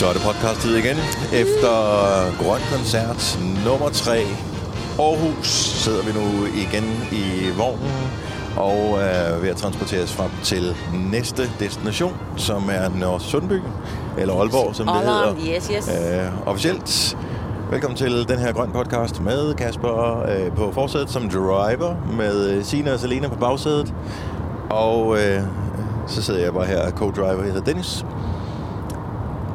Så er det podcast-tid igen. Efter Grøn Koncert nummer 3 Aarhus sidder vi nu igen i vognen og er ved at transportere os frem til næste destination, som er Nørre Sundby, eller Aalborg, som det hedder. Yes, yes. Øh, officielt. Velkommen til den her grøn podcast med Kasper øh, på forsædet som driver, med øh, Sina og Selena på bagsædet. Og øh, så sidder jeg bare her co-driver. Jeg hedder Dennis.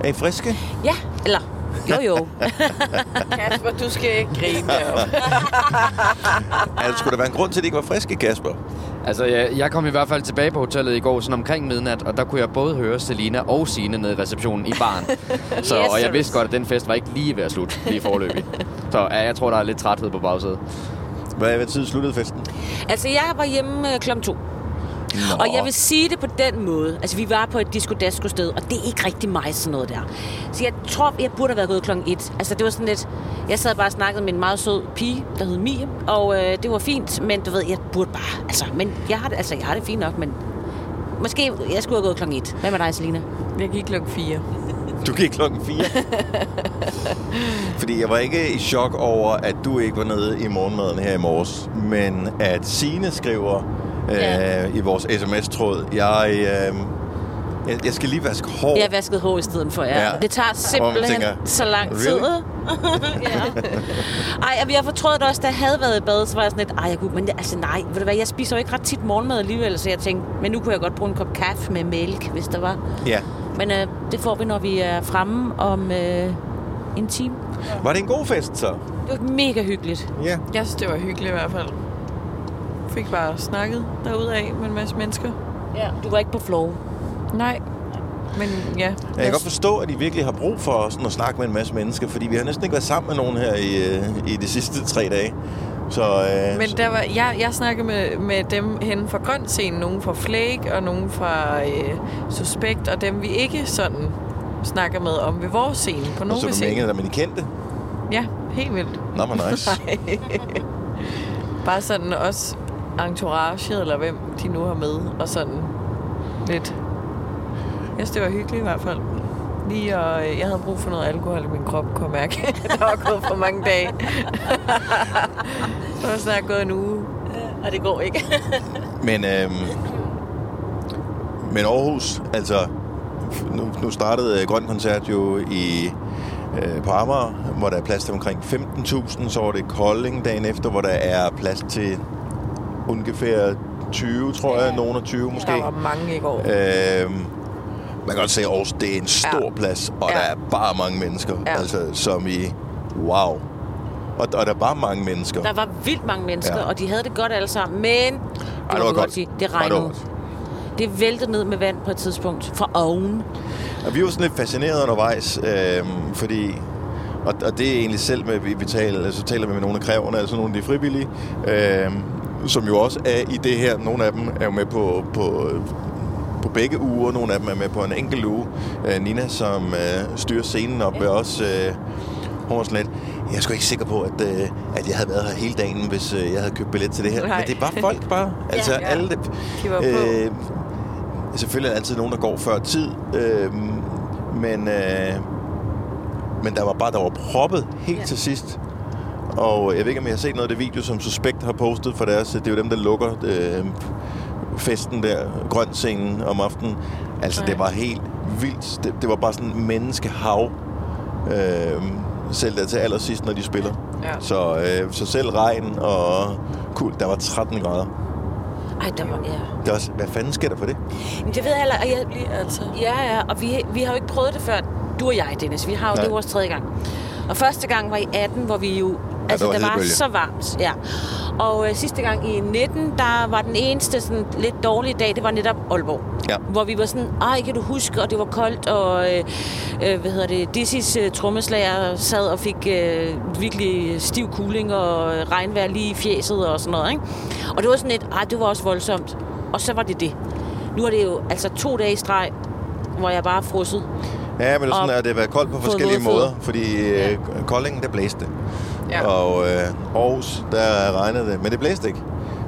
Er I friske? Ja, eller jo jo. Kasper, du skal ikke grine op. Altså, skulle der være en grund til, at det ikke var friske, Kasper? Altså, jeg, jeg kom i hvert fald tilbage på hotellet i går, sådan omkring midnat, og der kunne jeg både høre Selina og Signe nede i receptionen i baren. så, Yes, og jeg vidste godt, at den fest var ikke lige ved at slutte, lige forløbig. Så ja, jeg tror, der er lidt træthed på bagsædet. Hvad hvad tid sluttede festen? altså, jeg var hjemme øh, klokken to. Nå. Og jeg vil sige det på den måde. Altså, vi var på et disco sted, og det er ikke rigtig mig, sådan noget der. Så jeg tror, jeg burde have været gået klokken et. Altså, det var sådan lidt... Jeg sad bare og snakkede med en meget sød pige, der hed Mie, og øh, det var fint, men du ved, jeg burde bare... Altså, men jeg har det, altså, jeg har det fint nok, men... Måske jeg skulle have gået klokken et. Hvad med dig, Selina? Jeg gik klokken 4. Du gik klokken 4. Fordi jeg var ikke i chok over, at du ikke var nede i morgenmaden her i morges, men at Sine skriver øh, Ja. i vores sms-tråd, jeg, øh, jeg, jeg skal lige vaske hår. Jeg vaskede hår i stedet for, ja. Ja. Det tager simpelthen tænker, så lang tid. really? ja. Ej, jeg fortrød det også, da jeg havde været i bad, så var jeg sådan lidt, ej, jeg kunne, men det, altså nej, ved du hvad, jeg spiser jo ikke ret tit morgenmad alligevel, så jeg tænkte, men nu kunne jeg godt bruge en kop kaffe med mælk, hvis der var. Ja. Men øh, det får vi, når vi er fremme om øh, en time. Var det en god fest så? Det var mega hyggeligt. Ja. Jeg synes, det var hyggeligt i hvert fald. Fik bare snakket derudaf med en masse mennesker. Ja. Du var ikke på flow. Nej. Men ja. Jeg kan godt forstå, at I virkelig har brug for sådan at snakke med en masse mennesker, fordi vi har næsten ikke været sammen med nogen her i, øh, i de sidste tre dage. Så, øh, Men der var, jeg, jeg snakkede med, med dem hen fra grøn scene, nogen fra Flake og nogen fra øh, Suspekt, og dem vi ikke sådan snakker med om ved vores scene på og nogen så er du med scene. men I kendte. Ja, helt vildt. Nå, hvor nice. Bare sådan også entourage, eller hvem de nu har med, og sådan lidt. Jeg synes, det var hyggeligt i hvert fald. Lige og øh, jeg havde brug for noget alkohol i min krop, kunne jeg mærke. der var gået for mange dage. Så var snart gået en uge. Og det går ikke. Men, øhm, men Aarhus, altså, nu, nu startede øh, Grøn Koncert jo i, øh, på Amager, hvor der er plads til omkring 15.000. Så var det Kolding dagen efter, hvor der er plads til ungefær 20, tror jeg. Nogen af 20 måske. Der var mange i går. Øhm, man kan godt se, at Aarhus det er en stor Ja. plads, og Ja. der er bare mange mennesker. Ja. Altså, som i, wow. Og, og der er bare mange mennesker. Der var vildt mange mennesker, Ja. ja. og de havde det godt alle sammen, men det, Ej, må vi godt sige, det Ej, regnede. var godt. Det væltede ned med vand på et tidspunkt fra oven. Og vi var sådan lidt fascineret undervejs, øh, fordi... Og, og det er egentlig selv med, vi, vi taler, altså, taler vi med nogle af kræverne, altså nogle af de frivillige, øh, som jo også er i det her. Nogle af dem er jo med på, på, på begge uger, nogle af dem er med på en enkelt uge. Øh, Nina, som øh, styrer scenen op, ja. også... Øh, hun var sådan lidt, jeg er sgu ikke sikker på, at, øh, at jeg havde været her hele dagen, hvis øh, jeg havde købt billet til det her. Nej. Men det er bare folk, bare. Altså, Ja. alle dem, De var på. øh, selvfølgelig er der altid nogen, der går før tid, øh, men, øh, men der var bare der var proppet helt ja. til sidst. Og jeg ved ikke, om jeg har set noget af det video, som Suspekt har postet for deres... Det er jo dem, der lukker øh, festen der, grøn scenen om aftenen. Altså, Ja. det var helt vildt. Det, det var bare sådan en menneskehav. Øh, selv der til allersidst, når de spiller. Ja. Så, øh, så selv regn og kul, der var 13 grader. Ej, der var, ja. Det var, også- hvad fanden sker der for det? Men det ved jeg heller, og jeg, Lige altså. Ja, ja, og vi, vi har jo ikke prøvet det før. Du og jeg, Dennis. Vi har jo, Nej. det er vores tredje gang. Og første gang var i 18, hvor vi jo... Altså, der var det var hedebølge. så varmt, ja. Og øh, sidste gang i 19, der var den eneste sådan, lidt dårlige dag, det var netop Aalborg. Ja. Hvor vi var sådan, ej, kan du huske, og det var koldt, og øh, øh, hvad hedder det, Dissis øh, trommeslager sad og fik øh, virkelig stiv kuling og øh, regnvejr lige i fjeset og sådan noget, ikke? Og det var sådan lidt, ej, det var også voldsomt. Og så var det det. Nu er det jo altså to dage i streg, hvor jeg bare er frosset. Ja, men det er sådan, at det har været koldt på forskellige måder. Fordi øh, Kolding, der blæste. Ja. Og øh, Aarhus, der regnede det. Men det blæste ikke.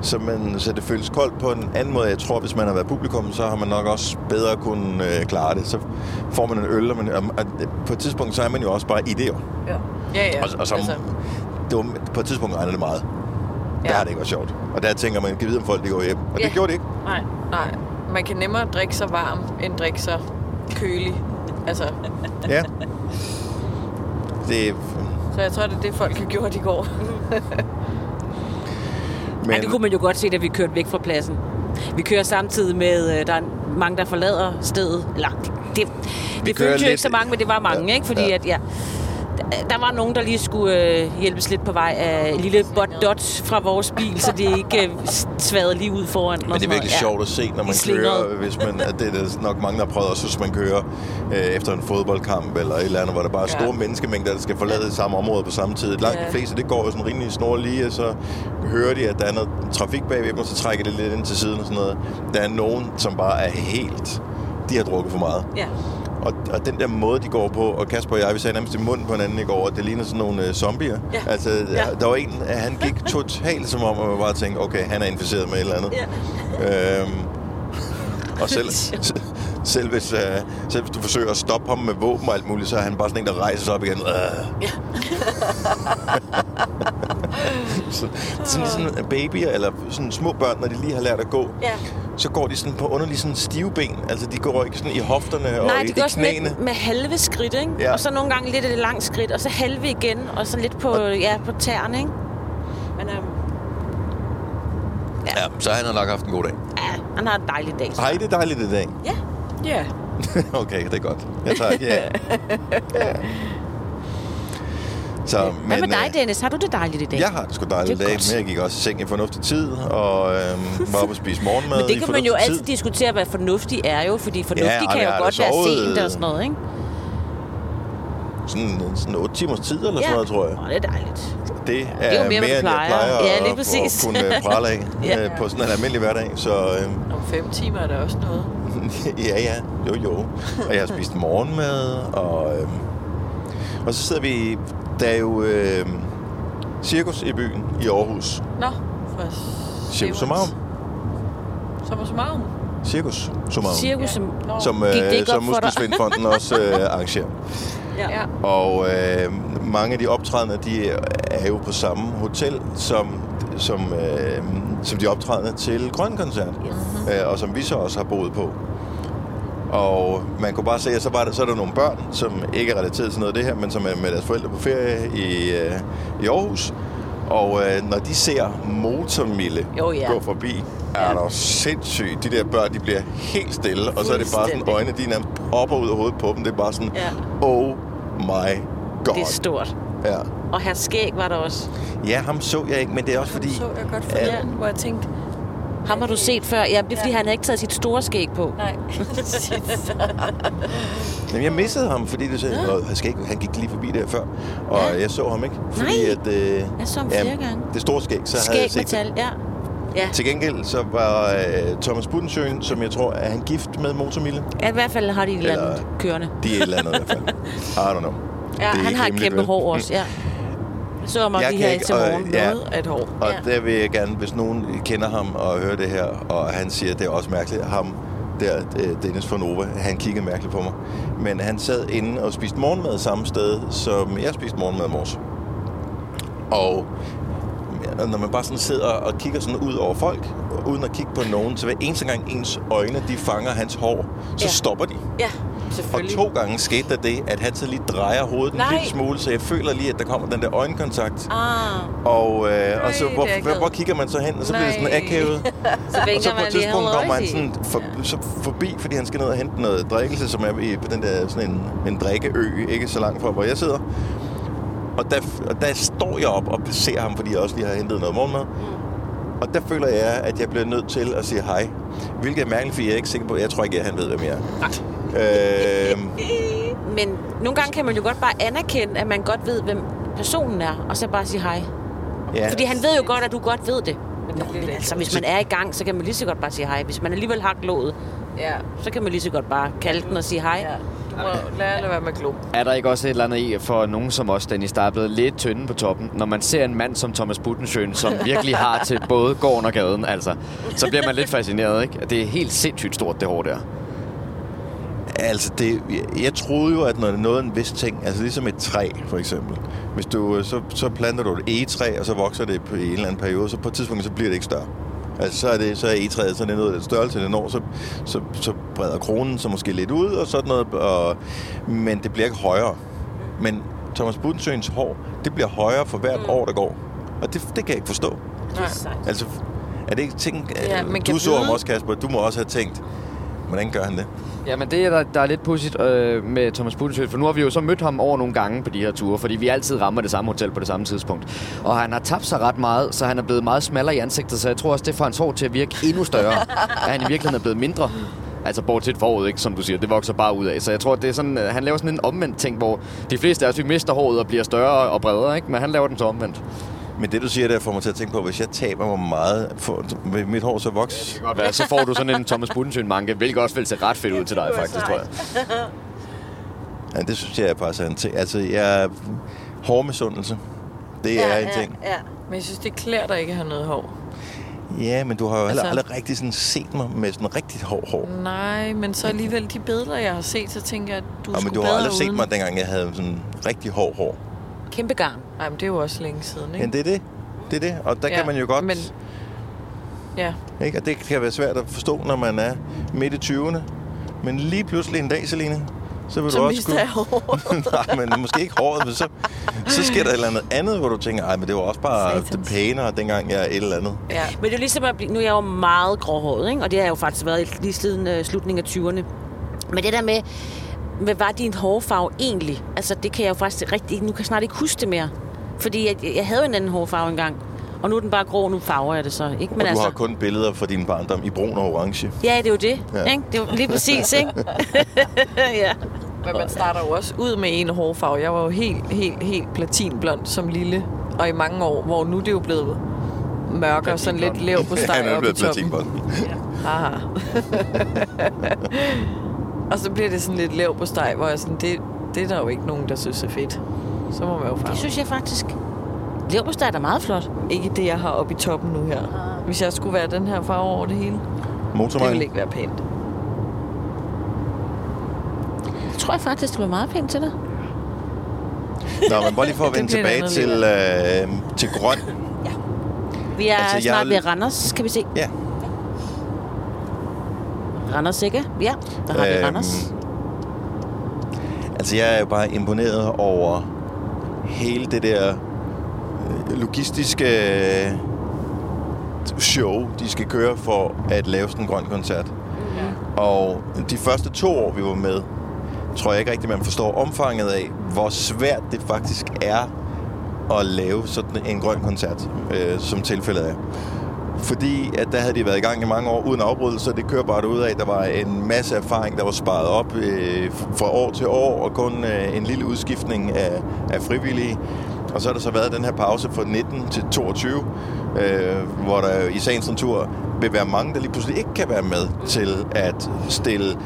så, man, så det føles koldt på en anden måde. Jeg tror, hvis man har været publikum, så har man nok også bedre kunne øh, klare det. Så får man en øl, og, man, og, og på et tidspunkt, så er man jo også bare i det. jo. Ja, ja. ja. Og, og så, altså. det var, på et tidspunkt regner det meget. Ja. Der har det ikke været sjovt. Og der tænker man, kan vide, om folk de går hjem. Og Ja. det gjorde de ikke. Nej, nej. Man kan nemmere drikke sig varm, end drikke sig kølig. Altså, Ja. Det, så jeg tror, det er det, folk har gjort i går. men, Ja, det kunne man jo godt se, da vi kørte væk fra pladsen. Vi kører samtidig med, øh, der er mange, der forlader stedet. Eller, det, det, det føltes jo lidt- ikke så mange, men det var mange, Ja, ikke? Fordi ja. at, ja, der- var nogen, der lige skulle øh, hjælpes lidt på vej af en lille bot dot fra vores bil, så det ikke øh, svadede lige ud foran. Men det er virkelig sjovt at se, når man kører, hvis man, at det er der nok mange, der har prøvet, også hvis man kører øh, efter en fodboldkamp eller et eller andet, hvor der bare er Ja. store menneskemængder, der skal forlade det samme område på samme tid. Langt Ja. de fleste, det går jo sådan rimelig snorlige, og så hører de, at der er noget trafik bagved dem, og så trækker det lidt ind til siden og sådan noget. Der er nogen, som bare er helt... De har drukket for meget. Ja. Og, og den der måde, de går på, og Kasper og jeg, vi sagde nærmest i munden på hinanden i går, at det ligner sådan nogle uh, zombier. Ja. Altså, Ja. der var en, han gik totalt som om, at man bare tænkte, okay, han er inficeret med et eller andet. Ja. Øhm, og selv, selv, hvis, uh, selv hvis du forsøger at stoppe ham med våben og alt muligt, så er han bare sådan en, der rejser sig op igen. Øh. så, sådan, sådan babyer, eller sådan små børn, når de lige har lært at gå, Ja. så går de sådan på underlige sådan stive ben. Altså, de går ikke sådan i hofterne og Nej, i, det i går sådan knæene. lidt med halve skridt, ikke? Ja. Og så nogle gange lidt et langt skridt, og så halve igen, og så lidt på, ja, på tæerne, ikke? Men øhm, Ja, så han har nok haft en god dag. ja, han har en dejlig dag. så. Har I det dejligt i dag? Ja. Ja. okay, det er godt. Jeg tager ja. ja. Så, Hvad med dig, øh, Dennis? Har du det dejligt i dag? Jeg har det sgu dejligt i Det er dag, godt. men jeg gik også i seng i fornuftig tid, og øhm, var oppe og spise morgenmad Men det i kan man jo fornuftig altid tid. diskutere, hvad fornuftig er jo, fordi fornuftig Ja, ja, kan jo godt være sent øh, og sådan noget, ikke? Sådan, sådan 8 timers tid eller sådan noget, tror jeg. Åh, det er dejligt. Det er, Det er jo mere, mere, end jeg plejer. Ja, lige præcis. at kunne prale af Ja. øh, på sådan en almindelig hverdag. Så øhm, Om fem timer er der også noget. ja, ja, jo, jo. Og jeg har spist morgenmad, og, øhm, og så sidder vi... Der er jo øhm, cirkus i byen i Aarhus. Nå, fra Cirkus Sumarum. Summa summarum. Cirkus Sumarum. Cirkus, som, Nå. som, øh, som for? Muskelsvindfonden også øh, arrangerer. ja. Ja. Og øh, mange af de optrædende, de er jo på samme hotel, som, som, øh, som de optrædende til Grøn Koncert. Yes. Øh, og som vi så også har boet på. Og man kunne bare se, at så, var der, så er der nogle børn, som ikke er relateret til noget af det her, men som er med deres forældre på ferie i, øh, i Aarhus. Og øh, når de ser Motormille Jo, ja. gå forbi, er der sindssygt. De der børn, de bliver helt stille, og så er det bare sådan, øjnene, de nærmest popper ud af hovedet på dem. Det er bare sådan, Ja. oh my god. Det er stort. Ja. Og her skæg var der også. ja, ham så jeg ikke, men det er også fordi... Så jeg godt Ja. forleden, hvor jeg tænkte, Ham har du set før. Ja, det er fordi, Ja. han havde ikke taget sit store skæg på. nej, Jamen, jeg missede ham, fordi det sagde, ja. han, skal ikke, han gik lige forbi der før, og Ja. jeg så ham ikke. Fordi Nej. at, øh, Jeg så ham flere gange. Det store skæg, så havde jeg Skæg set det. tal, ja. Ja. Til gengæld så var øh, Thomas Budensjøen, som jeg tror, er han gift med Motormille? ja. I hvert fald har de et eller andet kørende. De er et eller andet i hvert fald. I don't know. Ja, er han har et kæmpe hår også, ja. Jeg så også Jeg lige kan her ikke, til og- morgen. Ja. noget af et hår. Og Ja. der vil jeg gerne, hvis nogen kender ham og hører det her, og han siger, at det er også mærkeligt, ham der, øh, Dennis von Nova, han kiggede mærkeligt på mig. Men han sad inde og spiste morgenmad samme sted, som jeg spiste morgenmad i morges. Og når man bare sådan sidder og kigger sådan ud over folk, uden at kigge på nogen, så hver eneste gang ens øjne, de fanger hans hår, så Ja. stopper de. Ja, Og selvfølgelig. to gange skete der det, at han så lige drejer hovedet en Nej. lille smule, så jeg føler lige, at der kommer den der øjenkontakt. Ah, Og, øh, og så, hvor, hvor, hvor kigger man så hen, og så bliver det sådan Nej. akavet. så Og så på et tidspunkt kommer han sådan for, så forbi, fordi han skal ned og hente noget drikkelse, som er i, på den der sådan en, en drikkeø, ikke så langt fra, hvor jeg sidder. Og der, og der står jeg op og ser ham, fordi jeg også lige har hentet noget morgenmad. Og der føler jeg, at jeg bliver nødt til at sige hej. Hvilket er mærkeligt, fordi jeg er ikke sikker på, jeg tror ikke, at han ved, hvem jeg er. Øh, Men nogle gange kan man jo godt bare anerkende, at man godt ved, hvem personen er, og så bare sige hej. ja. Fordi han ved jo godt, at du godt ved det. Nå, men det altså, hvis man er i gang, så kan man lige så godt bare sige hej. Hvis man alligevel har glået, Ja. så kan man lige så godt bare kalde den og sige hej. ja. Du må lære at lade være med glo. Er der ikke også et eller andet i for nogen som os, Dennis, der er blevet lidt tynde på toppen, når man ser en mand som Thomas Buttensjøen, som virkelig har til både gården og gaden, altså, så bliver man lidt fascineret, ikke? Det er helt sindssygt stort, det hår der. Altså, det, jeg, jeg troede jo, at når det nåede en vis ting, altså ligesom et træ, for eksempel. Hvis du, så, så planter du et egetræ, og så vokser det på en eller anden periode, så på et tidspunkt, så bliver det ikke større. Altså, så er, det, så er egetræet, så er det nået den størrelse, det når, så, så, så breder kronen sig måske lidt ud, og sådan noget, og, men det bliver ikke højere. Men Thomas Budensøens hår, det bliver højere for hvert mm. år, der går. Og det, det kan jeg ikke forstå. Sejt. Altså, er det ikke ting... Ja, kan du så ham også, Kasper. Du må også have tænkt, hvordan gør han det? Jamen det er der, der er lidt pudsigt øh, med Thomas Buttensjøen, for nu har vi jo så mødt ham over nogle gange på de her ture, fordi vi altid rammer det samme hotel på det samme tidspunkt. Og han har tabt sig ret meget, så han er blevet meget smallere i ansigtet, så jeg tror også, det får hans hår til at virke endnu større, at han i virkeligheden er blevet mindre. Altså bortset forud, ikke, som du siger, det vokser bare ud af. Så jeg tror, det er sådan, øh, han laver sådan en omvendt ting, hvor de fleste af os, vi mister håret og bliver større og bredere, ikke? men han laver den så omvendt. Men det, du siger der, får mig til at tænke på, hvis jeg taber mig meget, for, vil mit hår så vokse? Godt være, så får du sådan en Thomas Buttensjøen manke, hvilket også vil se ret fedt ud til dig, faktisk, tror jeg. Ja, det synes jeg faktisk er en ting. Altså, jeg... Hårmisundelse. Det er en ting. Ja. Men jeg synes, det klæder dig ikke at have noget hår. Ja, men du har jo Altså- aldrig rigtig sådan set mig med sådan rigtig hård hår. Nej, men så alligevel de billeder, jeg har set, så tænker jeg, at du Og men du har aldrig set uden. mig, dengang jeg havde sådan rigtig hård hår. Kæmpe garn. Nej, men det er jo også længe siden, ikke? Men det er det. Det er det. Og der Ja, kan man jo godt... men- Ja, Ikke? Og det kan være svært at forstå, når man er midt i 20'erne. Men lige pludselig en dag, Celine, så vil så du også mister jeg hår. Nej, men måske ikke håret, men så, så sker der et eller andet andet, hvor du tænker, ej, men det var også bare Satans. det pænere, dengang jeg er et eller andet. Ja. Men det er jo ligesom at blive, nu er jeg jo meget gråhåret, ikke? og det har jeg jo faktisk været lige siden øh, slutningen af 20'erne. Men det der med, hvad var din hårfarve egentlig? Altså, det kan jeg jo faktisk rigtig, nu kan jeg snart ikke huske det mere. Fordi jeg, jeg havde jo en anden hårfarve engang. Og nu er den bare grå, nu farver jeg det så. Ikke? Men og du har kun billeder fra din barndom i brun og orange. Ja, det er jo det. Ja. Ja. Ikke? Det er jo lige præcis, ikke? ja. Men man starter jo også ud med en hårfarve. Jeg var jo helt, helt, helt platinblond som lille. Og i mange år, hvor nu er det jo blevet mørkere, sådan lidt lav på Han steg er oppe i blevet toppen. platinbold. Haha. og så bliver det sådan lidt lav på steg, hvor jeg sådan, det, det er der jo ikke nogen, der synes er fedt. Så må man jo farve. Det synes jeg faktisk. Leverpostej er da meget flot. Ikke det, jeg har oppe i toppen nu her. Hvis jeg skulle være den her farve over det hele, det ville Motorvejen. ikke være pænt. Det tror jeg faktisk, det var meget pænt til dig. Nå, men bare lige for at vende tilbage til, øh, til grøn. Vi er Altså, altså, jeg- snart ved Randers, kan vi se. Ja. Randers, ikke? Ja, der har vi Øhm, Randers. Altså, jeg er jo bare imponeret over hele det der øh, logistiske øh, show, de skal køre for at lave sådan en grøn koncert. Og de første to år, vi var med, tror jeg ikke rigtig, man forstår omfanget af, hvor svært det faktisk er at lave sådan en grøn koncert, øh, som tilfældet er. Fordi at der havde de været i gang i mange år uden afbrydelse, det kører bare ud af. Der var en masse erfaring, der var sparet op øh, fra år til år, og kun øh, en lille udskiftning af, af frivillige. Og så har der så været den her pause fra 19 til 22, øh, hvor der i sagens natur vil være mange, der lige pludselig ikke kan være med til at stille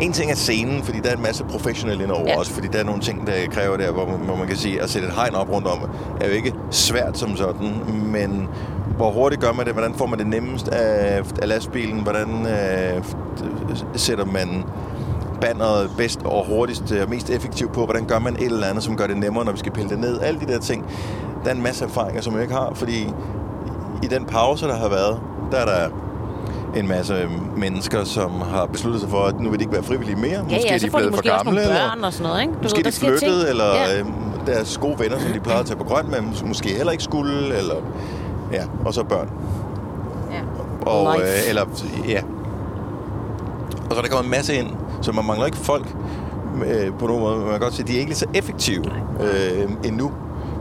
en ting er scenen, fordi der er en masse professionelle indover. Ja. også, fordi der er nogle ting, der kræver der, hvor, hvor man kan sige, at sætte et hegn op rundt om, er jo ikke svært som sådan, men hvor hurtigt gør man det? Hvordan får man det nemmest af, af lastbilen? Hvordan øh, sætter man banneret bedst og hurtigst og mest effektivt på? Hvordan gør man et eller andet, som gør det nemmere, når vi skal pille det ned? Alle de der ting. Der er en masse erfaringer, som jeg ikke har, fordi i den pause, der har været, der er der en masse mennesker, som har besluttet sig for, at nu vil de ikke være frivillige mere. Ja, måske ja, er så de får de blevet måske for også gamle, nogle eller børn og sådan noget, ikke? Du måske ved, de ting. flyttede, eller Ja. ja. deres gode venner, som de plejede at tage på grøn, men måske heller ikke skulle, eller ja, og så børn. Ja. Og, Life. øh, eller, ja. Og så er der kommer en masse ind, så man mangler ikke folk øh, på nogen måde. Man kan godt sige, at de er ikke lige så effektive øh, endnu,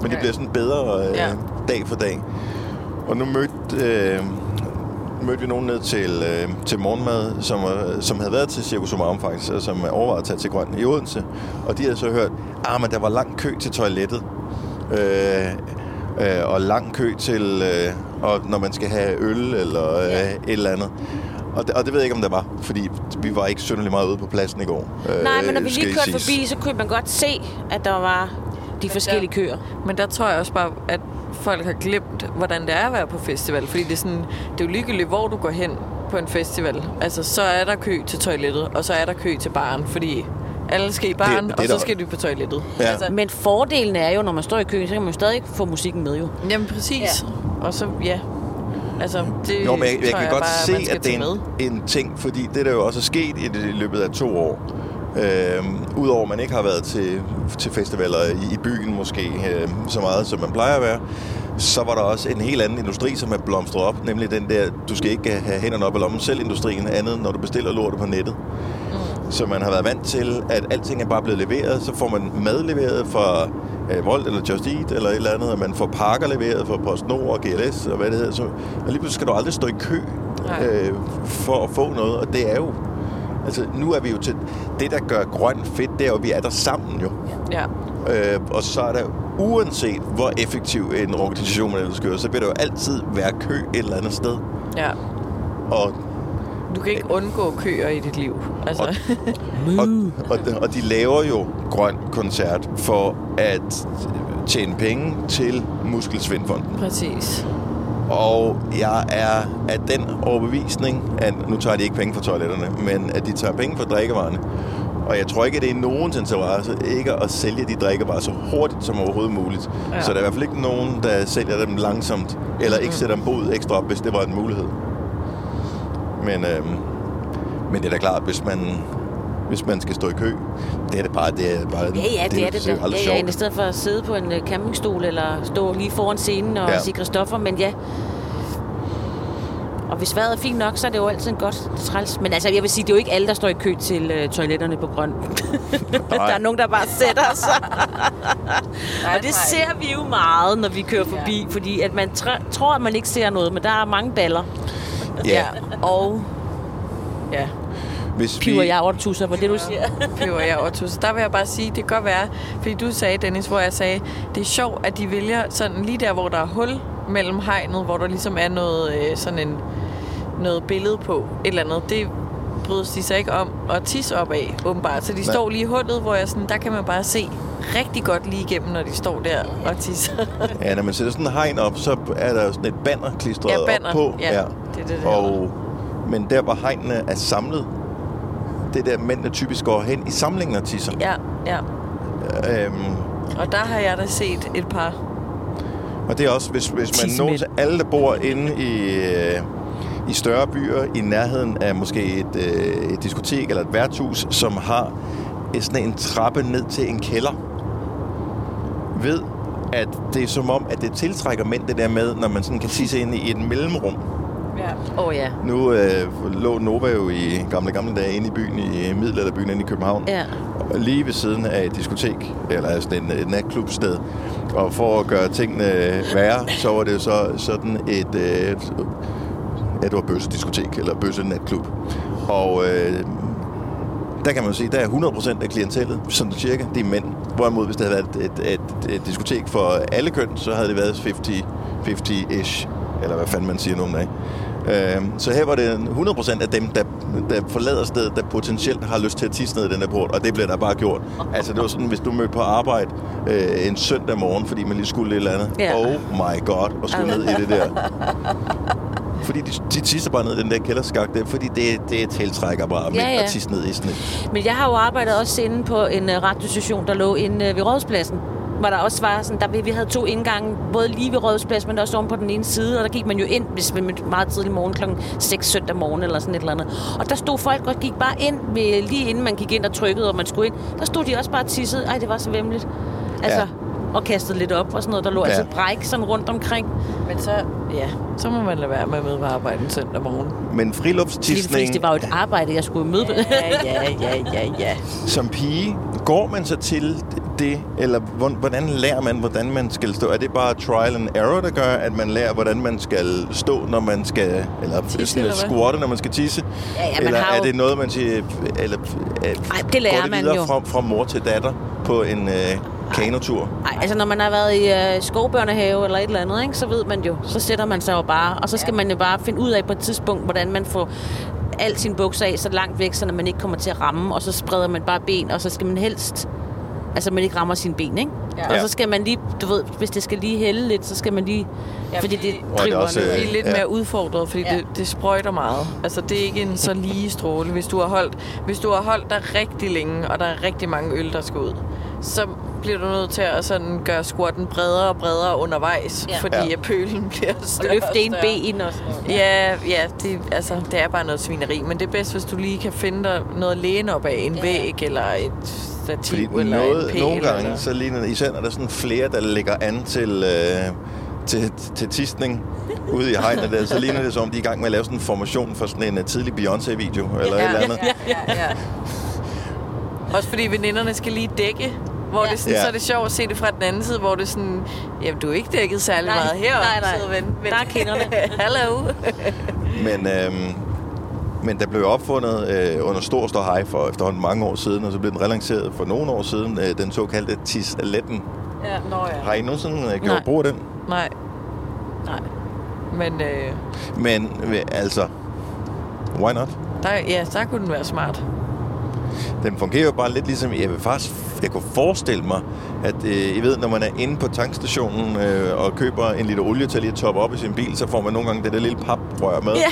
men de Nej. bliver sådan bedre øh, Ja. dag for dag. Og nu mødte, øh, mødte vi nogen ned til, øh, til morgenmad, som, øh, som havde været til Circus Omarum faktisk, og som overvejede at tage til Grøn i Odense. Og de havde så hørt, ah, men der var lang kø til toilettet. Øh, øh, og lang kø til, øh, og når man skal have øl eller øh, Ja. et eller andet. Og det, og det ved jeg ikke, om der var, fordi vi var ikke synderligt meget ude på pladsen i går. øh, Nej, men når vi lige kørte forbi, så kunne man godt se, at der var de forskellige køer. Men der tror jeg også bare, at folk har glemt, hvordan det er at være på festival. Fordi det er, sådan, det er jo ligegyldigt, hvor du går hen på en festival. Altså, så er der kø til toilettet, og så er der kø til baren, fordi alle skal i baren, det er og så skal du på toilettet. Ja. Altså, Men fordelen er jo, når man står i køen, så kan man jo stadig få musikken med jo. jamen præcis. Ja. Og så, ja. Altså, det Jo, men jeg, jeg kan godt bare, se, at det er en, en ting, fordi det der jo også er sket i, det, i løbet af to år. Øhm, Udover at man ikke har været til, til festivaler i, i byen måske øh, så meget, som man plejer at være, så var der også en helt anden industri, som er blomstret op, nemlig den der, du skal ikke have hænderne op i lommen selv industrien, andet når du bestiller lortet på nettet. Så man har været vant til, at alting er bare blevet leveret. Så får man mad leveret fra øh, Volt eller Just Eat eller et eller andet, og man får pakker leveret fra PostNord og GLS og hvad det hedder. Så, og lige pludselig skal du aldrig stå i kø øh, for at få noget, og det er jo... Altså, nu er vi jo til... Det, der gør grøn fedt, det er jo, at vi er der sammen jo. Ja. Øh, og så er der uanset hvor effektiv en organisation man ellers gør, så vil der jo altid være kø et eller andet sted. ja. Og, Du kan ikke undgå køer i dit liv. Altså, og, og, og de laver jo grøn koncert for at tjene penge til Muskelsvindfonden. præcis. Og jeg er af den overbevisning, at nu tager de ikke penge fra toiletterne, men at de tager penge fra drikkevarerne. Og jeg tror ikke, at det er nogens interesse ikke at sælge de drikkevarer så hurtigt som overhovedet muligt. Ja. Så der er i hvert fald ikke nogen, der sælger dem langsomt, eller ikke sætter dem bod ekstra op, hvis det var en mulighed. Men, øhm, men det er da klart, hvis man, hvis man skal stå i kø, det er det bare, det er bare, Ja, ja, det, er det. da. aldrig Ja, ja, sjovt. i stedet for at sidde på en øh, campingstol eller stå lige foran scenen og Ja. ja. sige Christoffer, men ja. Og hvis vejret er fint nok, så er det jo altid godt træls. Men altså, jeg vil sige, det er jo ikke alle, der står i kø til øh, toiletterne på Grøn. der er nogen, der bare sætter sig. og det ser vi jo meget, når vi kører forbi, fordi at man tr- tror, at man ikke ser noget, men der er mange baller. Ja, Og ja, hvis Piver vi, jeg over tusser, var det, du siger? peber jeg over tusind. Der vil jeg bare sige, det kan godt være, fordi du sagde, Dennis, hvor jeg sagde, det er sjovt, at de vælger sådan lige der, hvor der er hul mellem hegnet, hvor der ligesom er noget, øh, sådan en, noget billede på, et eller andet. Det brydes de sig ikke om at tisse op af, åbenbart. Så de Nej. står lige i hullet, hvor jeg sådan, der kan man bare se rigtig godt lige igennem, når de står der og tisser. Ja, når man sætter sådan en hegn op, så er der jo sådan et banner klistret Ja, banner. op på. Ja, det er det, det og, men der, hvor hegnene er samlet, det er der mændene typisk går hen i samlingen og tisser. ja, ja. Øhm, Og der har jeg da set et par. og det er også, hvis, hvis man når til alle, der bor inde i, øh, i større byer, i nærheden af måske et, øh, et diskotek eller et værtshus, som har et- sådan en trappe ned til en kælder, ved, at det er som om, at det tiltrækker mænd det der med, når man sådan kan tisse ind i et mellemrum. Ja. Åh oh, ja. Nu øh, lå Nova jo i gamle, gamle dage inde i byen, i middelalderbyen inde i København. Ja. Og Lige ved siden af et diskotek, eller sådan en, et natklubsted. Og for at gøre tingene værre, så var det jo så sådan et... Øh, ja, det var bøssediskotek, eller bøsse natklub. Og øh, der kan man sige, der er 100% af klientellet, sådan cirka, det er mænd. Hvorimod, hvis det havde været et, et, et, et diskotek for alle køn, så havde det været 50 50-ish, eller hvad fanden man siger nogle dage. Øh, så her var det 100% af dem, der, der forlader stedet, der potentielt har lyst til at tisse ned i den der port, og det blev der bare gjort. Altså det var sådan, hvis du mødte på arbejde øh, en søndag morgen, fordi man lige skulle et eller andet. Ja. Oh my god, og skulle ned i det der. Fordi de, de tisser bare ned i den der kælderskak der, fordi det, det tiltrækker bare Ja, ja. at tisse ned i sådan et. Men jeg har jo arbejdet også inde på en uh, radiostation, der lå inde uh, ved Rådspladsen. Hvor der også var sådan, der, vi- vi havde to indgange, både lige ved Rådspladsen, men også om på den ene side. Og der gik man jo ind, hvis man meget tidlig morgen, klokken 6 søndag morgen eller sådan et eller andet. Og der stod folk og gik bare ind, ved, lige inden man gik ind og trykkede, og man skulle ind. Der stod de også bare og tissede. Ej, det var så vemmeligt. Altså, Ja. Og kastede lidt op og sådan noget. Der lå Ja. altså bræk sådan rundt omkring. Men så, ja, så må man lade være med at møde på arbejde en søndag morgen. Men Lige friluftstisning fordi det var jo et arbejde, jeg skulle møde. Ja, ja, ja, ja, ja. som pige, går man så til det, eller hvor- hvordan lærer man, hvordan man skal stå? Er det bare trial and error, der gør, at man lærer, hvordan man skal stå, når man skal, eller Tisse, sådan eller squatte, når man skal tisse? Ja, ja, man eller har er jo- det noget, man siger, eller øh, Ej, det lærer går det man videre jo. Fra, fra mor til datter på en, øh, kanotur. Nej, altså når man har været i øh, skovbørnehave eller et eller andet, ikke, så ved man jo, så sætter man sig jo bare, og så skal ja. man jo bare finde ud af på et tidspunkt, hvordan man får alt sin bukser af så langt væk, så man ikke kommer til at ramme, og så spreder man bare ben, og så skal man helst, altså man ikke rammer sine ben, ikke? Ja. Og så skal man lige, du ved, hvis det skal lige hælde lidt, så skal man lige, ja, fordi det Og det er driver også, ned. øh, lidt Ja. mere udfordret, fordi Ja. ja. det, det sprøjter meget. Altså, det er ikke en så lige stråle. Hvis du har holdt, hvis du har holdt dig rigtig længe, og der er rigtig mange øl, der skal ud, så bliver du nødt til at sådan gøre squatten bredere og bredere undervejs, Ja. ja. fordi Ja. ja. at pølen bliver Og større løfte en ben og sådan noget. Ja, ja det, altså, det er bare noget svineri. Men det er bedst, hvis du lige kan finde dig noget at læne op af. En Ja. ja. væg, eller et stativ, Fordi eller noget, en pæl. nogle gange, eller... så ligner det, især når der er sådan flere, der ligger an til, øh, til, til tistning ude i hegnet der, så ligner det som om, de er i gang med at lave sådan en formation for sådan en uh, tidlig Beyoncé-video, eller et eller andet. Ja, ja, ja. Også fordi veninderne skal lige dække. Hvor Ja. det sådan, Ja. så er det sjovt at se det fra den anden side, hvor det er sådan, jamen du er ikke dækket særlig Nej, meget her. nej, nej. ven. Men, Der er kinderne. Hallo. Men, øhm, men der blev opfundet øh, under stor stor hej for efterhånden mange år siden, og så blev den relanceret for nogle år siden, øh, den såkaldte tisaletten. ja, nå ja. Har I nogensinde øh, gjort Nej. brug af den? Nej, Nej. men øh, Men øh, altså, why not? der, ja, der kunne den være smart. Den fungerer jo bare lidt ligesom, jeg vil faktisk, jeg kunne forestille mig, at øh, I ved, når man er inde på tankstationen øh, og køber en liter olie til lige at toppe op i sin bil, så får man nogle gange det der lille paprør med. Ja.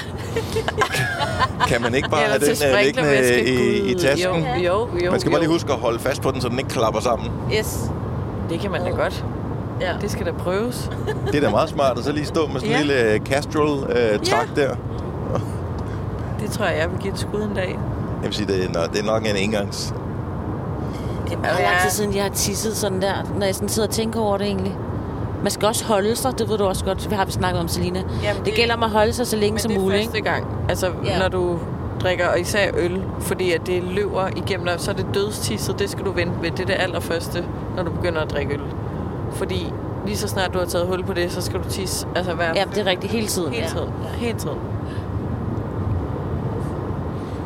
Kan man ikke bare have den øh, liggende i, i tasken? Jo, jo, jo. Man skal bare jo. lige huske at holde fast på den, så den ikke klapper sammen. Yes. Det kan man da godt. Ja. Det skal da prøves. Det er da meget smart at så lige stå med sådan en Ja. lille øh, Castrol-trak der. Det tror jeg, jeg vil give et skud en dag. Jeg vil sige, det er, nå, det er nok en engangs. Det er meget lang tid siden, jeg har tisset sådan der, når jeg sådan sidder og tænker over det egentlig. Man skal også holde sig, det ved du også godt. Vi har vi snakket om, Selina. Jamen, det, det- gælder om at holde sig så længe Men som det er muligt. første Ikke? gang. Altså, Ja. ja. når du drikker, og især øl, fordi at det løber igennem dig, så er det dødstisset, det skal du vente med. Det er det allerførste, når du begynder at drikke øl. Fordi lige så snart du har taget hul på det, så skal du tisse. Altså hver Ja, det er rigtigt. Hele tiden. hele ja. tiden. Hele tiden.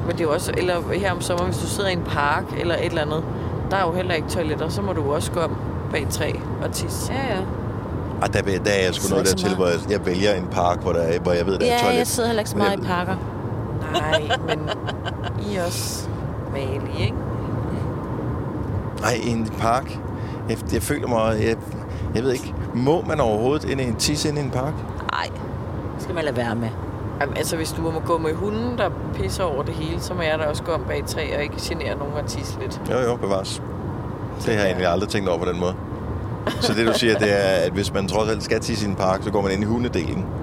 Men det er jo også, eller her om sommer, hvis du sidder i en park eller et eller andet, der er jo heller ikke toiletter, så må du også gå om bag træ og tisse. Ja, ja. Og der, der er jeg sgu noget ikke så der til, hvor jeg, jeg vælger en park, hvor, der er, hvor jeg ved, der er et Ja, toilet. jeg sidder heller ikke så meget i parker. Nej, men I er også malige, ikke? Nej, i en park. Jeg, jeg føler mig... Jeg, jeg ved ikke, må man overhovedet ind i en tisse ind i en park? Nej, det skal man lade være med. Jamen, altså, hvis du må gå med hunden, der pisser over det hele, så må jeg da også gå om bag træ og ikke genere nogen og tisse lidt. Jo, jo, bevares. Det har jeg egentlig aldrig tænkt over på den måde. Så det du siger, det er, at hvis man trods alt skal tisse i en park, så går man ind i hundedelen.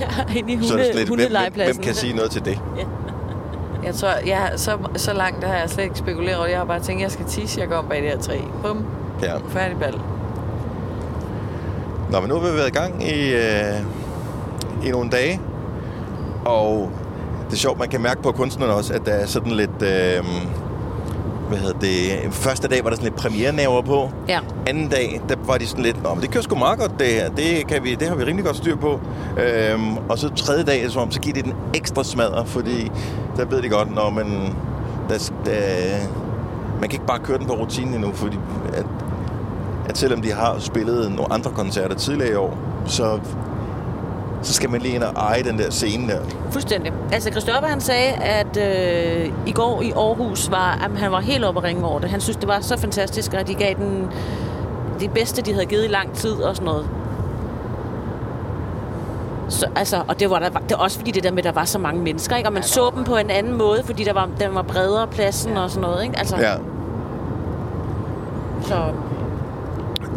Ja, ind i så er det hunde, slet, hvem, hvem, kan sige noget til det? Jeg tror, jeg, så, så langt har jeg slet ikke spekuleret over. Jeg har bare tænkt, at jeg skal tisse, jeg går om bag det her træ. Bum, Ja. færdig bal. Nå, men nu har vi været i gang i, øh, i nogle dage. Og det er sjovt, man kan mærke på kunstnerne også, at der er sådan lidt... Øh, hvad hedder det? Første dag var der sådan lidt premiernaver på. Ja. Anden dag, der var de sådan lidt, Nå, men det kører sgu meget godt det her. Det, kan vi, det har vi rimelig godt styr på. Øhm, og så tredje dag, som om, så giver det den ekstra smadre, fordi der ved de godt, når man... Der, der, man kan ikke bare køre den på rutinen endnu, fordi at, at selvom de har spillet nogle andre koncerter tidligere i år, så, så skal man lige ind og eje den der scene der. Fuldstændig. Altså, Christoffer han sagde, at øh, i går i Aarhus var, at han var helt oppe at ringe over det. Han synes, det var så fantastisk, og de gav den det bedste, de havde givet i lang tid og sådan noget. Så, altså, og det var, der, det var også fordi det der med, at der var så mange mennesker, ikke? og man så dem på en anden måde, fordi der var, den var bredere pladsen og sådan noget. Ikke? Altså, Ja. Så,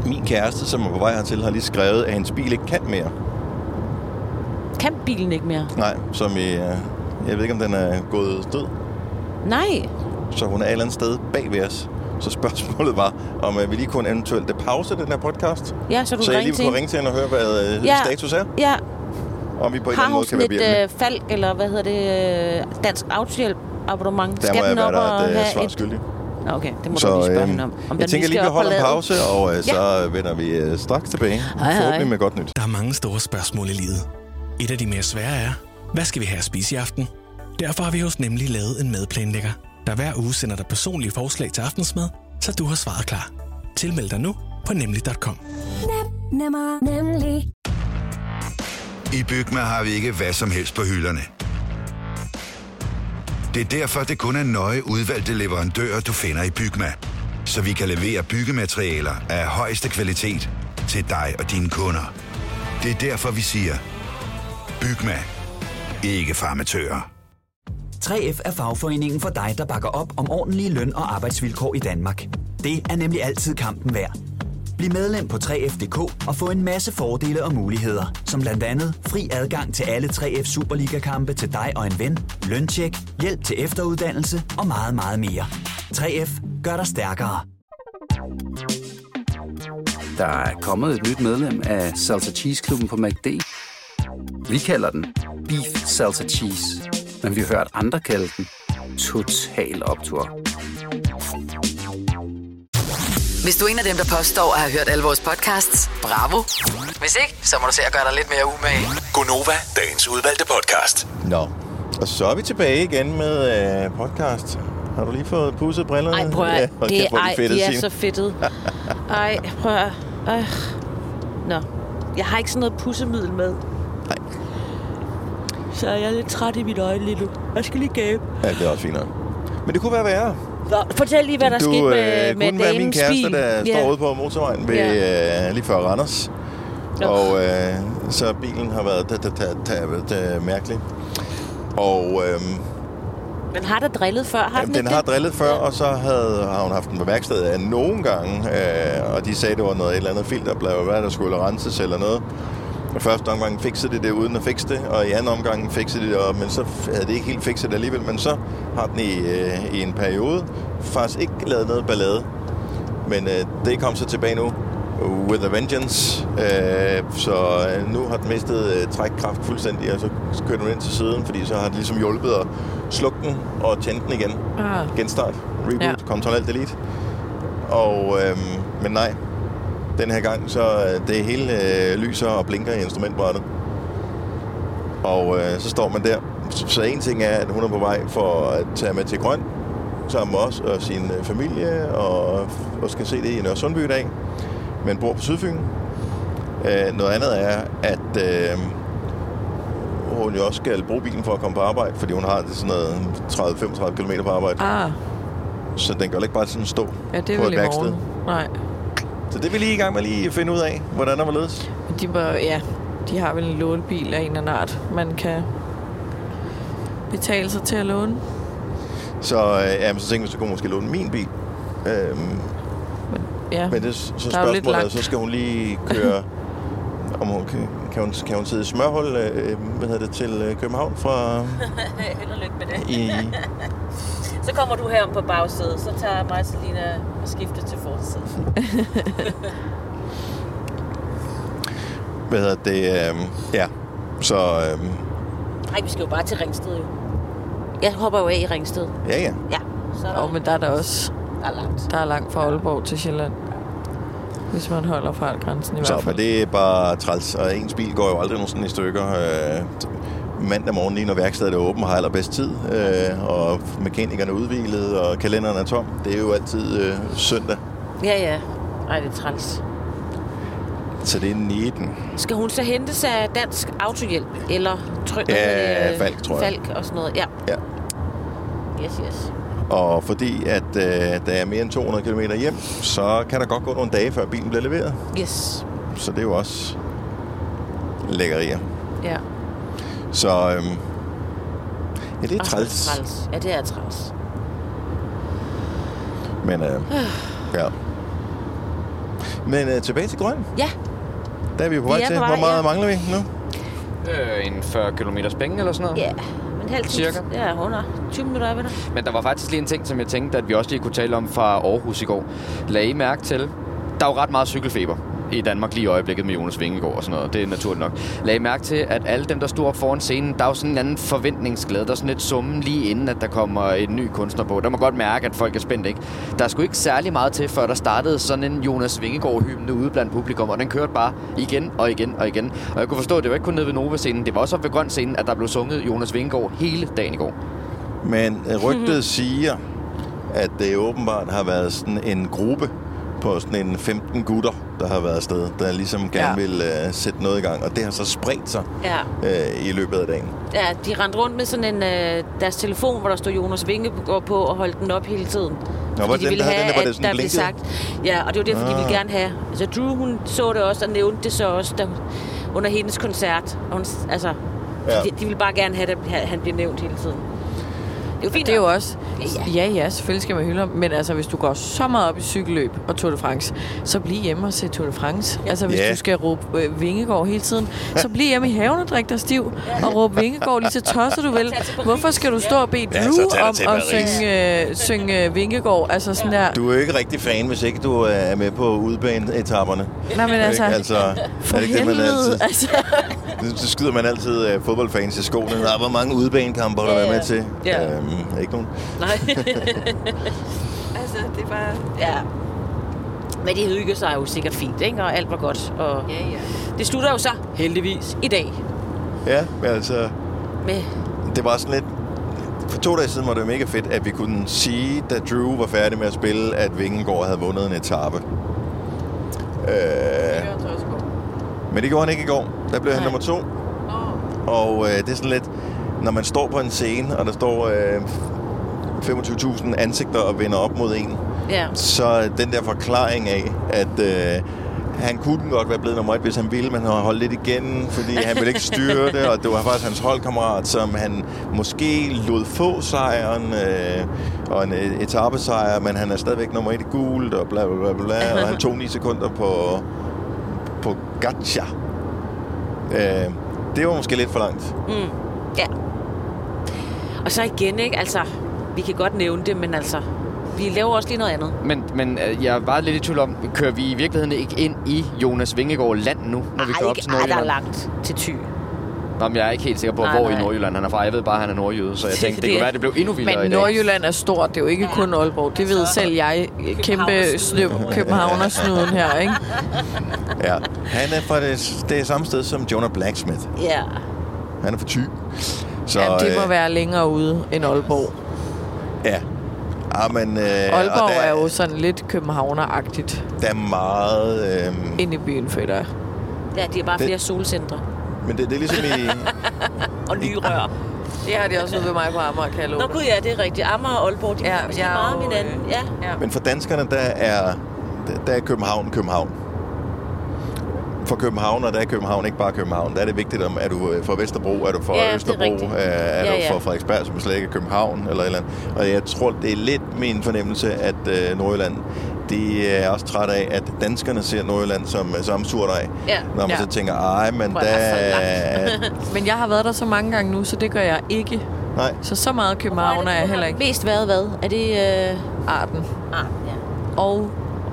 Min kæreste, som er på vej hertil, har lige skrevet, at hendes bil ikke kan mere. Kan bilen ikke mere? Nej, som i... øh, Jeg ved ikke, om den er gået død. Nej. Så hun er et eller andet sted bag ved os. Så spørgsmålet var, om øh, vi lige kunne eventuelt pause den her podcast. Ja, så du så jeg lige til kunne ringe til hende og høre, hvad øh, Ja. status er. Ja, Og om vi på en eller har anden hun måde kan være et behjælpelige. øh, falk, eller hvad hedder det, dansk autohjælp abonnement? Der må jeg den være op der og et have svar et... skyldig. Okay, det må Så du lige spørge øh, hende om. om jeg tænker lige, vi skal holder en pause, og øh, så vender vi øh, straks tilbage. hej. Forhåbentlig med godt nyt. Der er mange store spørgsmål i livet. Et af de mere svære er, hvad skal vi have at spise i aften? Derfor har vi hos Nemlig lavet en madplanlægger, der hver uge sender dig personlige forslag til aftensmad, så du har svaret klar. Tilmeld dig nu på nemlig.com. Nemmer, nemlig. I Bygma har vi ikke hvad som helst på hylderne. Det er derfor, det kun er nøje udvalgte leverandører, du finder i Bygma. Så vi kan levere byggematerialer af højeste kvalitet til dig og dine kunder. Det er derfor, vi siger, Bygma. Ikke farmatører. 3F er fagforeningen for dig, der bakker op om ordentlige løn- og arbejdsvilkår i Danmark. Det er nemlig altid kampen værd. Bliv medlem på 3F.dk og få en masse fordele og muligheder, som blandt andet fri adgang til alle 3F Superliga-kampe til dig og en ven, løntjek, hjælp til efteruddannelse og meget, meget mere. 3F gør dig stærkere. Der er kommet et nyt medlem af Salsa Cheese Klubben på MACD. Vi kalder den Beef Salsa Cheese, men vi har hørt andre kalde den Total Optor. Hvis du er en af dem, der påstår at have hørt alle vores podcasts, bravo. Hvis ikke, så må du se at gøre dig lidt mere umage. Gonova, dagens udvalgte podcast. Nå, og så er vi tilbage igen med øh, podcast. Har du lige fået pudset brillerne? Ej, prøv at, hold det, kæft, ej, fedtet, de er så fedtet. Ej, prøv at, ej. Nå, jeg har ikke sådan noget pussemiddel med. Så jeg er lidt træt i mit øjne lige nu. Jeg skal lige gabe. Ja, det er også fint nok. Men det kunne være værre. Nå, fortæl lige, hvad der du, skete med, øh, med kunne være min kæreste, bil. der Ja. står ude på motorvejen ved, Ja. øh, lige før Randers. Nå. Og øh, så bilen har været da, da, da, da, da, mærkelig. Og øh, Men har der drillet før? Har den, den har det? drillet før, og så havde, har hun haft den på værkstedet af nogle gange, øh, og de sagde, det var noget et eller andet filter, blev hvad der skulle renses eller noget. Og første omgang fikset de det uden at fikse det, og i anden omgang fiksede de det, og, men så havde de ikke helt fikset det alligevel. Men så har den i, øh, i en periode faktisk ikke lavet noget ballade. Men øh, det kom så tilbage nu, with a vengeance. Øh, så øh, nu har den mistet øh, trækkraft fuldstændig, og så kørte den ind til siden, fordi så har det ligesom hjulpet at slukke den og tænde den igen. Ah. Genstart, reboot, Ja. Ctrl Alt Delete. Og, øhm, men nej, den her gang, så øh, det hele øh, lyser og blinker i instrumentbrættet. Og øh, så står man der. Så, så en ting er, at hun er på vej for at tage med til Grøn, sammen med os og sin øh, familie, og, og skal se det i Nørre Sundby i dag, men bor på Sydfyn. Øh, noget andet er, at øh, hun jo også skal bruge bilen for at komme på arbejde, fordi hun har det sådan noget 30-35 km på arbejde. Ah, Så den kan jo ikke bare sådan stå ja, det er på et værksted. Nej. Så det er vi lige i gang med lige at finde ud af, hvordan der var ledes. De, bør, ja, de har vel en lånebil af en eller anden art, man kan betale sig til at låne. Så, øh, jamen, så tænkte vi, så kunne hun måske låne min bil. Øhm, Ja, men det, så Der er jo lidt spørgsmålet er, langt. så skal hun lige køre... om hun, kan, kan, hun, kan hun sidde i smørhul øh, hvad hedder det, til øh, København fra Held og lykke med det. i... Så kommer du herom på bagsædet, så tager mig og Selina og skifter til forsædet. Hvad hedder det? Øh, ja, så... Øh, Nej, vi skal jo bare til Ringsted jo. Jeg hopper jo af i Ringsted. ja, ja. Ja, så er der, men der er der også der er langt. der er langt fra Aalborg til Sjælland. Hvis man holder fartgrænsen i Så, hvert men fald. det er bare træls, og ens bil går jo aldrig nogensinde i stykker. Øh, mandag morgen, lige når værkstedet er åbent, har allerbedst tid, øh, og mekanikerne er udhvilet, og kalenderen er tom. Det er jo altid øh, søndag, Ja, ja. Ej, det er træls. så det er 19. Skal hun så hentes af Dansk Autohjælp? Eller tryk, Ja, Falk, tror jeg. Falk og sådan noget. Ja. Ja. Yes, yes. Og fordi at øh, der er mere end 200 km hjem, så kan der godt gå nogle dage, før bilen bliver leveret. Yes. Så det er jo også lækkerier. Ja. Så øhm, ja, det er er træls. træls. Ja, det er træls. Men øh, ja. Men øh, tilbage til grøn. Ja. Der er vi på Vi vej er til. på vej, Hvor meget ja. mangler vi nu? Øh, en 40 km penge eller sådan noget. Ja. En halv time. Cirka. Ja, 100. 20 minutter er vi der. Men der var faktisk lige en ting, som jeg tænkte, at vi også lige kunne tale om fra Aarhus i går. Lad I mærke til, der er jo ret meget cykelfeber i Danmark lige i øjeblikket med Jonas Vingegaard og sådan noget. Det er naturligt nok. Lag mærke til, at alle dem, der stod op foran scenen, der er jo sådan en anden forventningsglæde. Der er sådan lidt summen lige inden, at der kommer en ny kunstner på. Der må godt mærke, at folk er spændt, ikke? Der skulle ikke særlig meget til, før der startede sådan en Jonas Vingegaard-hymne ude blandt publikum, og den kørte bare igen og igen og igen. Og jeg kunne forstå, at det var ikke kun nede ved Nova-scenen, det var også op ved Grøn-scenen, at der blev sunget Jonas Vingegaard hele dagen i går. Men rygtet siger, at det åbenbart har været sådan en gruppe på sådan en 15 gutter, der har været afsted, der ligesom gerne Ja. vil uh, sætte noget i gang. Og det har så spredt sig Ja. uh, i løbet af dagen. Ja, de rendte rundt med sådan en, øh, deres telefon, hvor der stod Jonas Vingegaard på, og holdt den op hele tiden. Nå, var den, der havde den, var det sådan der blev sagt. Ja, og det var derfor, de Ah. ville gerne have. Altså, Drew, hun så det også, og nævnte det så også der, under hendes koncert. Og hun, altså, ja. de, de ville bare gerne have, at han bliver nævnt hele tiden. Det er jo fint. Det er jo også... Ja, Ja, ja, selvfølgelig skal man hylde ham. Men altså, hvis du går så meget op i cykelløb og Tour de France, så bliv hjemme og se Tour de France. Ja. Altså, hvis Ja. du skal råbe øh, Vingegård hele tiden, så bliv hjemme i haven og drik dig stiv og råbe Vingegård lige så tosset du vil. Hvorfor skal du stå og bede Ja, Drew dig om at synge, øh, synge øh, Vingegård? Altså sådan der... Du er jo ikke rigtig fan, hvis ikke du er med på udbaneetapperne. Nej, men altså... Ikke? altså For er det ikke det, man helvede, altid... altså. Så skyder man altid uh, fodboldfans i skoene. Der hvor mange udbanekampe har du Ja, været ja. med til? Ja. Øhm, ikke nogen. Nej. altså, det er bare... Ja. Men de hygger sig jo sikkert fint, ikke? Og alt var godt. Og ja, ja. Det slutter jo så heldigvis i dag. Ja, men altså... Med Det var sådan lidt... For to dage siden var det mega fedt, at vi kunne sige, da Drew var færdig med at spille, at Vingegaard havde vundet en etape. Øh, men det gjorde han ikke i går. Der blev han nummer to. Og øh, det er sådan lidt... Når man står på en scene, og der står øh, 25.000 ansigter og vender op mod en, Ja. så den der forklaring af, at øh, han kunne godt være blevet nummer et, hvis han ville, men han har holdt lidt igen, fordi han ville ikke styre det, og det var faktisk hans holdkammerat, som han måske lod få sejren, øh, og en øh, etappesejr, men han er stadigvæk nummer et i gult, og bla bla bla, bla og han tog 9 sekunder på, på Gacha. Øh, det var måske lidt for langt. Mm. Ja. Og så igen, ikke? Altså, vi kan godt nævne det, men altså, vi laver også lige noget andet. Men, men øh, jeg var lidt i tvivl om, kører vi i virkeligheden ikke ind i Jonas Vingegaard land nu, når vi Ej, kører op til ej, der er Nordjylland? langt til Thy. Nå, men jeg er ikke helt sikker på, Nej, hvor i nej. Nordjylland han er fra. Jeg ved bare, at han er nordjyde, så jeg tænkte, det, Det- kunne være, at det blev endnu vildere Men i dag. Nordjylland er stort, det er jo ikke kun Aalborg. Det ved selv jeg. Kæmpe snøv, københavnersnuden her, ikke? Ja. Han er fra det, det er samme sted som Jonah Blacksmith. Ja. Han er fra Thy. Så, Ja, det må øh, være længere ude end Aalborg. Ja. Ja, men... Øh, og Aalborg der, er jo sådan lidt københavneragtigt Der er meget... Øh, ind i byen, føler jeg. Ja, de har bare Det- flere solcentre. men det, det er ligesom i... Og nye rør. Det har de også ude ved mig på Amager, kan jeg Nå gud ja, det er rigtigt. Amager og Aalborg, de Ja, ja, er jeg er meget om hinanden. øh, Ja. ja. Men for danskerne, der er, der er København København. For København, og der er København ikke bare København. Der er det vigtigt, om er du øh, fra Vesterbro, er du fra Ja, det er Østerbro, rigtigt. øh, er Ja, du fra Frederiksberg, som slet ikke er København, eller et eller andet. Og jeg tror, det er lidt min fornemmelse, at øh, Nordjylland, de er også træt af, at danskerne ser Nordjylland som, øh, som surdej. Ja. Når man Ja. så tænker, ej, men Hvor der er er... Men jeg har været der så mange gange nu, så det gør jeg ikke. Nej. Så så meget København er jeg heller ikke. Mest været hvad? Er det... Øh... Arden Ah, ja. og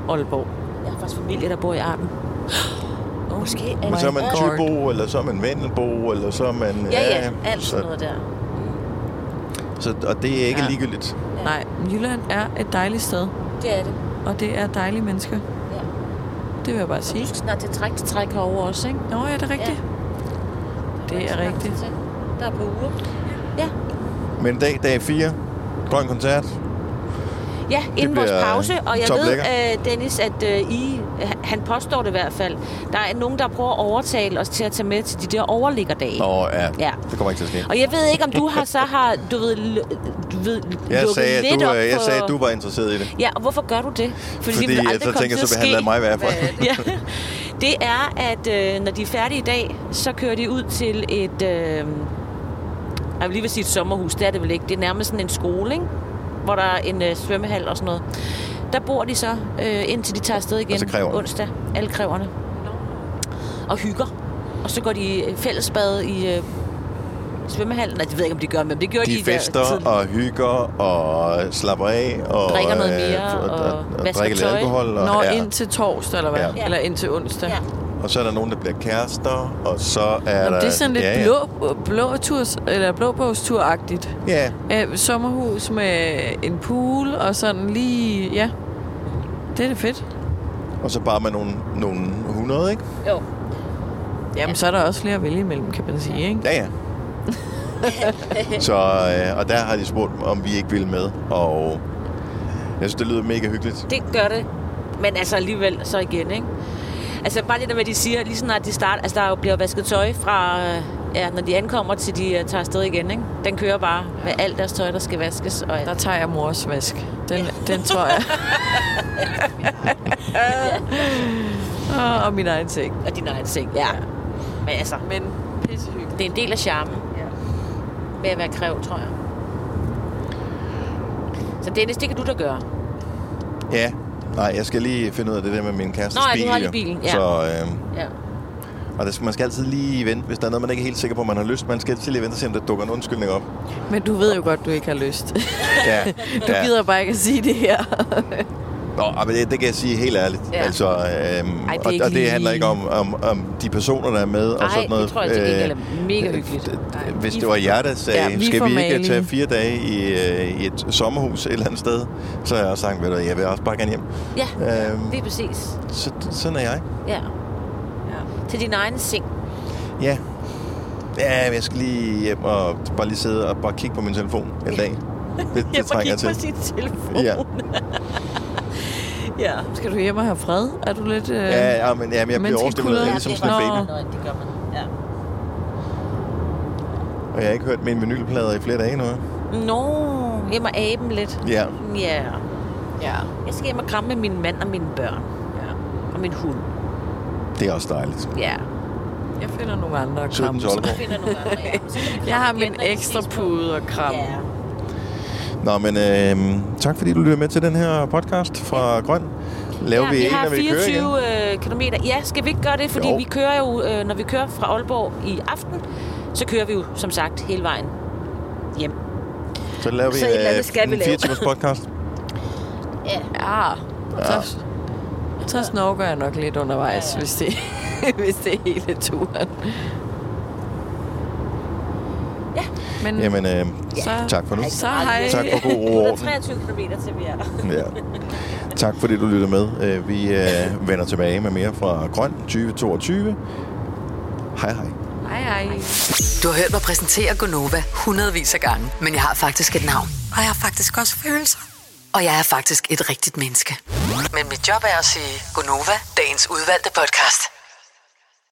Aalborg. Jeg har faktisk familie, der bor i Arden. Måske er Men så er man. Thybo, eller så er man Vendelbo, eller så er man... Ja, ja. Alt sådan så, noget der. så, og det er ikke Ja. ligegyldigt. Nej, Jylland er et dejligt sted, Det er det. og det er dejlige mennesker. Ja. Det vil jeg bare sige. Du skal snart til træk til træk herovre også, ikke? Nå ja, det er rigtigt. Det er rigtigt. Der er på uger. Ja. Men dag, dag 4, grøn koncert. Ja, inden vores pause. Og jeg ved, uh, Dennis, at uh, I, han påstår det i hvert fald, der er nogen, der prøver at overtale os til at tage med til de der overliggerdage. Nå, ja. Ja. Det kommer ikke til at ske. Og jeg ved ikke, om du har så har, du ved, du ved Jeg sagde, lidt du, op øh, jeg for... sagde, at du var interesseret i det. Ja, og hvorfor gør du det? Fordi, det vil jeg så tænker, så lade mig være for. ja. Det er, at øh, når de er færdige i dag, så kører de ud til et... Øh, jeg vil lige vil sige et sommerhus, det er det vel ikke. Det er nærmest sådan en skole, ikke? Hvor der er en øh, svømmehal og sådan noget. Der bor de så, øh, indtil de tager afsted igen Altså kræverne. onsdag. Alle kræverne. Og hygger. Og så går de øh, fællesbad i øh, svømmehallen. Nej, det ved jeg ikke, om de gør, men det gjorde de, De fester der, og hygger og slapper af. Og, Drikker noget øh, mere og, og og, og vasker drikker lidt alkohol. Og, Nå, ja. ind til torsdag, eller hvad? Ja. Eller ind til onsdag. Ja. Og så er der nogen, der bliver kærester, og så er Nå, der... det er sådan lidt ja, ja. blå, blå turs, eller blåbogstur-agtigt. Ja, Øh, sommerhus med en pool, og sådan lige... Ja, det er det fedt. og så bare med nogle, nogle 100, ikke? Jo. Jamen, så er der også flere at vælge imellem, kan man sige, ikke? Ja, ja. så, øh, og der har de spurgt, om vi ikke ville med, og jeg synes, det lyder mega hyggeligt. Det gør det men altså alligevel så igen, ikke? Altså bare det der med, at de siger, lige snart de starter, altså der jo bliver vasket tøj fra, øh, ja, når de ankommer til de uh, tager afsted igen, ikke? Den kører bare med alt deres tøj, der skal vaskes. Og Der tager jeg mors vask. Den, den tror jeg. og, og min egen seng. Og din egen seng, ja. Men altså, Men pissehyggeligt. det er en del af charmen Ja. med at være kræv, tror jeg. Så Dennis, det kan du da gøre. Ja. Nej, jeg skal lige finde ud af det der med min kærestes Nå, du har bilen, ja. Så, øh, Ja. og det skal, man skal altid lige vente, hvis der er noget, man ikke er helt sikker på, man har lyst. Man skal altid lige vente og se, om der dukker en undskyldning op. Men du ved jo godt, du ikke har lyst. Ja, Du ja. gider bare ikke at sige det her. Nå, ah, men det, det kan jeg sige helt ærligt. Ja. Ja. Altså, øhm, Ej, det og, ikke og det handler ikke om, om, om de personer, der er med. og Ej, sådan noget. det tror jeg til gengæld er Øh, mega hyggeligt. øh, Hvis det var jer, der sagde, Ja, ja, vi skal vi ikke tage fire dage i, øh, i et sommerhus et eller andet sted, så har jeg også sagt, ved du, jeg vil også bare gerne hjem. Ja, Øhm, det er præcis. så, sådan er jeg. Ja. ja. Til din egen seng. Ja. Ja, men jeg skal lige hjem og bare lige sidde og bare kigge på min telefon en dag. Det, det Jeg må trænger jeg kigge til. på sin telefon. Ja. ja. Skal du hjem og have fred? Er du lidt... Øh... Ja, ja, men, ja, men jeg bliver overstimuleret ligesom det sådan en baby. Noget, det gør man. Ja. Og jeg har ikke hørt min vinylplader i flere dage nu. Nå, hjem og aben lidt. Ja. Ja. Ja. Jeg skal hjem og kramme med min mand og mine børn. ja. Og min hund. Det er også dejligt. Ja. Jeg finder nogle andre at 17 kramme. Aalborg. Finder nogle andre, ja. Så Jeg har kramme min ekstra pude og kram. Ja. Nå, men øh, tak fordi du lytter med til den her podcast fra Grøn. Laver ja, vi, vi en, har når vi kører igen? 24 øh, kilometer. Ja, skal vi ikke gøre det? Fordi Jo. vi kører jo, øh, når vi kører fra Aalborg i aften, så kører vi jo, som sagt, hele vejen hjem. Så laver vi Så øh, skal vi en lave. 4 timers podcast. Ja. Ja. Så, så snorker jeg nok lidt undervejs, Ja, ja. hvis det, hvis det er hele turen. Ja. Men Jamen, øh, så, tak for nu. så hej. Tak for god ro orden. 123 km til vi er. Ja. Tak fordi du lytter med. Øh, Vi øh, vender tilbage med mere fra Grøn 2022. Hej hej. Hej, hej. Du har hørt mig præsentere Gonova hundredvis af gange, men jeg har faktisk et navn. Og jeg har faktisk også følelser. Og jeg er faktisk et rigtigt menneske. Men mit job er at sige Gonova, dagens udvalgte podcast.